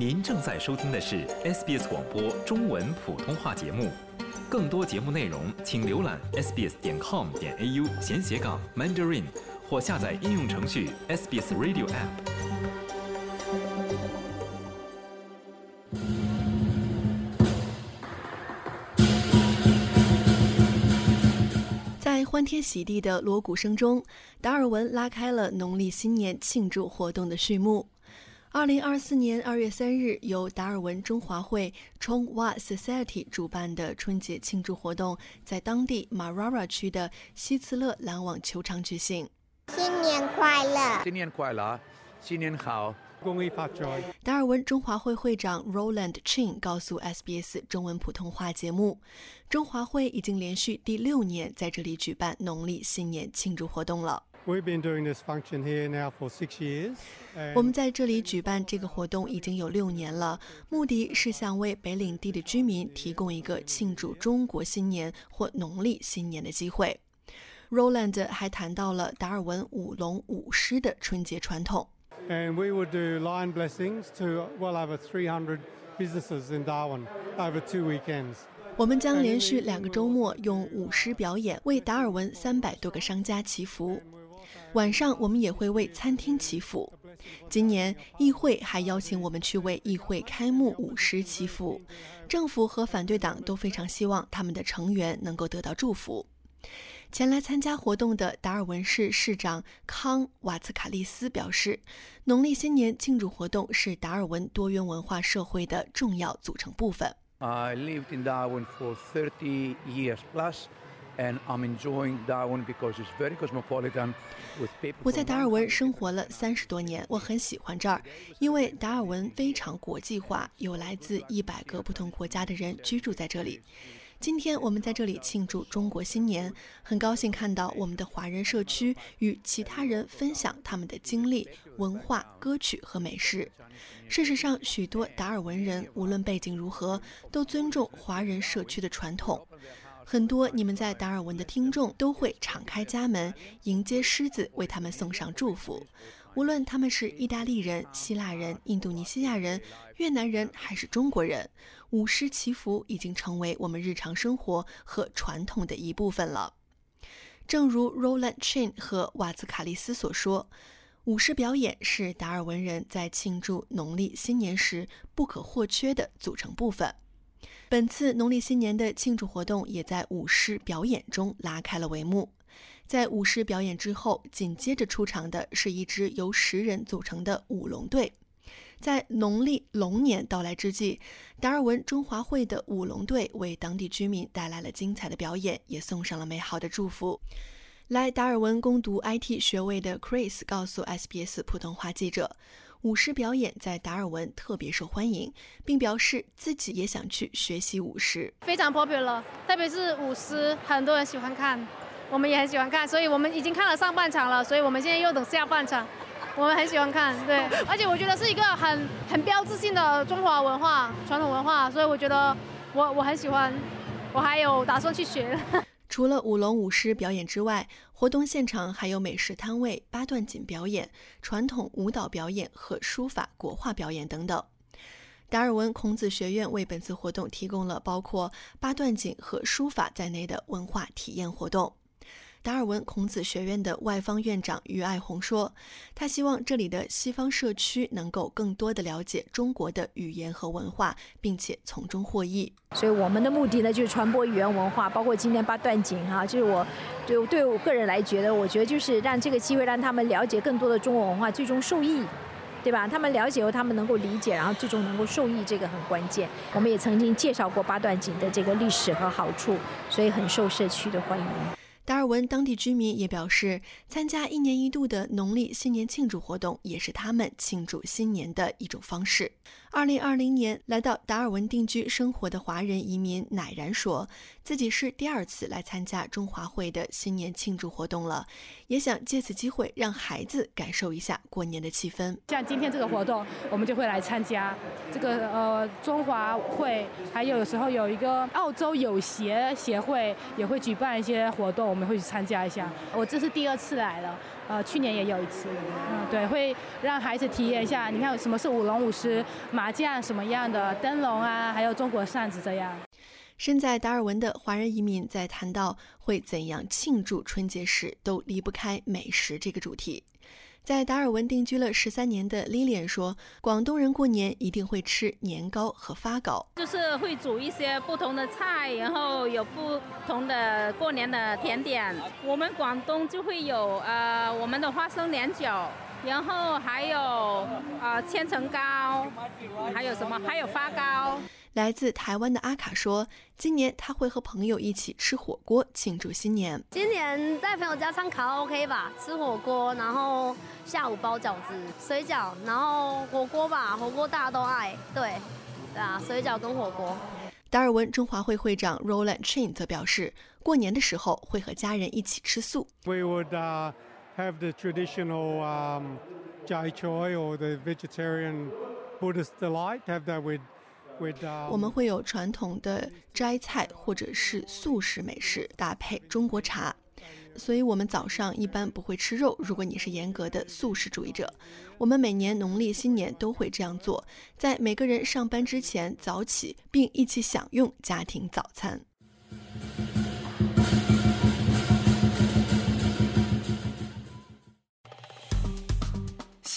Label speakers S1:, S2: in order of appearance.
S1: 您正在收听的是 SBS 广播中文普通话节目。更多节目内容，请浏览 sbs 点 com 点 au 闲斜杠 mandarin，或下载应用程序 SBS Radio App。
S2: 在欢天喜地的锣鼓声中，达尔文拉开了农历新年庆祝活动的序幕。二零二四年二月三日，由达尔文中华会 （Chongwa Society） 主办的春节庆祝活动，在当地马拉拉区的希茨勒篮网球场举行。
S3: 新年快乐！
S4: 新年快乐！新年好！
S5: 恭喜发财！
S2: 达尔文中华会会长 Roland Chin 告诉 SBS 中文普通话节目，中华会已经连续第六年在这里举办农历新年庆祝活动了。
S5: We've been doing this function here now for six years.
S2: 我们在这里举办这个活动已经有六年了，目的是想为北领地的居民提供一个庆祝中国新年或农历新年的机会。Roland 还谈到了达尔文舞龙舞狮的春节传统。
S5: And we would do lion blessings to well over 300 businesses in Darwin over two weekends.
S2: 我们将连续两个周末用舞狮表演为达尔文三百多个商家祈福。晚上我们也会为餐厅祈福。今年议会还邀请我们去为议会开幕舞狮祈福。政府和反对党都非常希望他们的成员能够得到祝福。前来参加活动的达尔文市市长康瓦茨卡利斯表示，农历新年庆祝活动是达尔文多元文化社会的重要组成部分。
S4: I lived in Darwin for 30 years plus, and I'm enjoying Darwin because it's very cosmopolitan. With people
S2: 我在达尔文生活了三十多年，我很喜欢这儿，因为达尔文非常国际化，有来自一百个不同国家的人居住在这里。今天我们在这里庆祝中国新年，很高兴看到我们的华人社区与其他人分享他们的经历、文化、歌曲和美食。事实上，许多达尔文人无论背景如何，都尊重华人社区的传统。很多你们在达尔文的听众都会敞开家门迎接狮子，为他们送上祝福。无论他们是意大利人、希腊人、印度尼西亚人、越南人还是中国人，舞狮祈福已经成为我们日常生活和传统的一部分了。正如 Roland Chin 和瓦兹卡利斯所说，舞狮表演是达尔文人在庆祝农历新年时不可或缺的组成部分。本次农历新年的庆祝活动也在舞狮表演中拉开了帷幕。在舞狮表演之后，紧接着出场的是一支由十人组成的舞龙队。在农历龙年到来之际，达尔文中华会的舞龙队为当地居民带来了精彩的表演，也送上了美好的祝福。来达尔文攻读 IT 学位的 Chris 告诉 SBS 普通话记者，舞狮表演在达尔文特别受欢迎，并表示自己也想去学习舞狮。
S6: 非常 popular，特别是舞狮，很多人喜欢看，我们也很喜欢看，所以我们已经看了上半场了，所以我们现在又等下半场。我们很喜欢看，对，而且我觉得是一个很很标志性的中华文化、传统文化，所以我觉得我我很喜欢，我还有打算去学。
S2: 除了舞龙舞狮表演之外，活动现场还有美食摊位、八段锦表演、传统舞蹈表演和书法国画表演等等。达尔文孔子学院为本次活动提供了包括八段锦和书法在内的文化体验活动。达尔文孔子学院的外方院长于爱红说：“他希望这里的西方社区能够更多的了解中国的语言和文化，并且从中获益。
S7: 所以我们的目的呢，就是传播语言文化，包括今天八段锦哈、就是我对对我个人来觉得，我觉得就是让这个机会让他们了解更多的中国文化，最终受益。对吧？他们了解后，他们能够理解，然后最终能够受益，这个很关键。我们也曾经介绍过八段锦的这个历史和好处，所以很受社区的欢迎。
S2: 达尔文当地居民也表示，参加一年一度的农历新年庆祝活动也是他们庆祝新年的一种方式。二零二零年来到达尔文定居生活的华人移民乃然说，自己是第二次来参加中华会的新年庆祝活动了，也想借此机会让孩子感受一下过年的气氛。
S8: 像今天这个活动，我们就会来参加这个呃中华会，还有时候有一个澳洲友协协会也会举办一些活动，们会去参加一下。我这是第二次来了。呃，去年也有一次，嗯，对，会让孩子体验一下，你看什么是舞龙舞狮、麻将什么样的灯笼啊，还有中国扇子这样。
S2: 身在达尔文的华人移民在谈到会怎样庆祝春节时，都离不开美食这个主题。在达尔文定居了十三年的 Lilian 说：“广东人过年一定会吃年糕和发糕，
S9: 就是会煮一些不同的菜，然后有不同的过年的甜点。我们广东就会有呃我们的花生年饺，然后还有呃千层糕，还有什么？还有发糕。”
S2: 来自台湾的阿卡说：“今年他会和朋友一起吃火锅庆祝新年。
S10: 今年在朋友家唱卡拉 OK 吧，吃火锅，然后下午包饺子、水饺，然后火锅吧，火锅大家都爱。对，对啊，水饺跟火锅。”
S2: 达尔文中华会会长 Roland Chin 则表示，过年的时候会和家人一起吃素。
S5: We would have the traditional um, Jai Choi or the vegetarian Buddhist delight. Have that with
S2: 我们会有传统的斋菜或者是素食美食搭配中国茶，所以我们早上一般不会吃肉。如果你是严格的素食主义者，我们每年农历新年都会这样做，在每个人上班之前早起，并一起享用家庭早餐。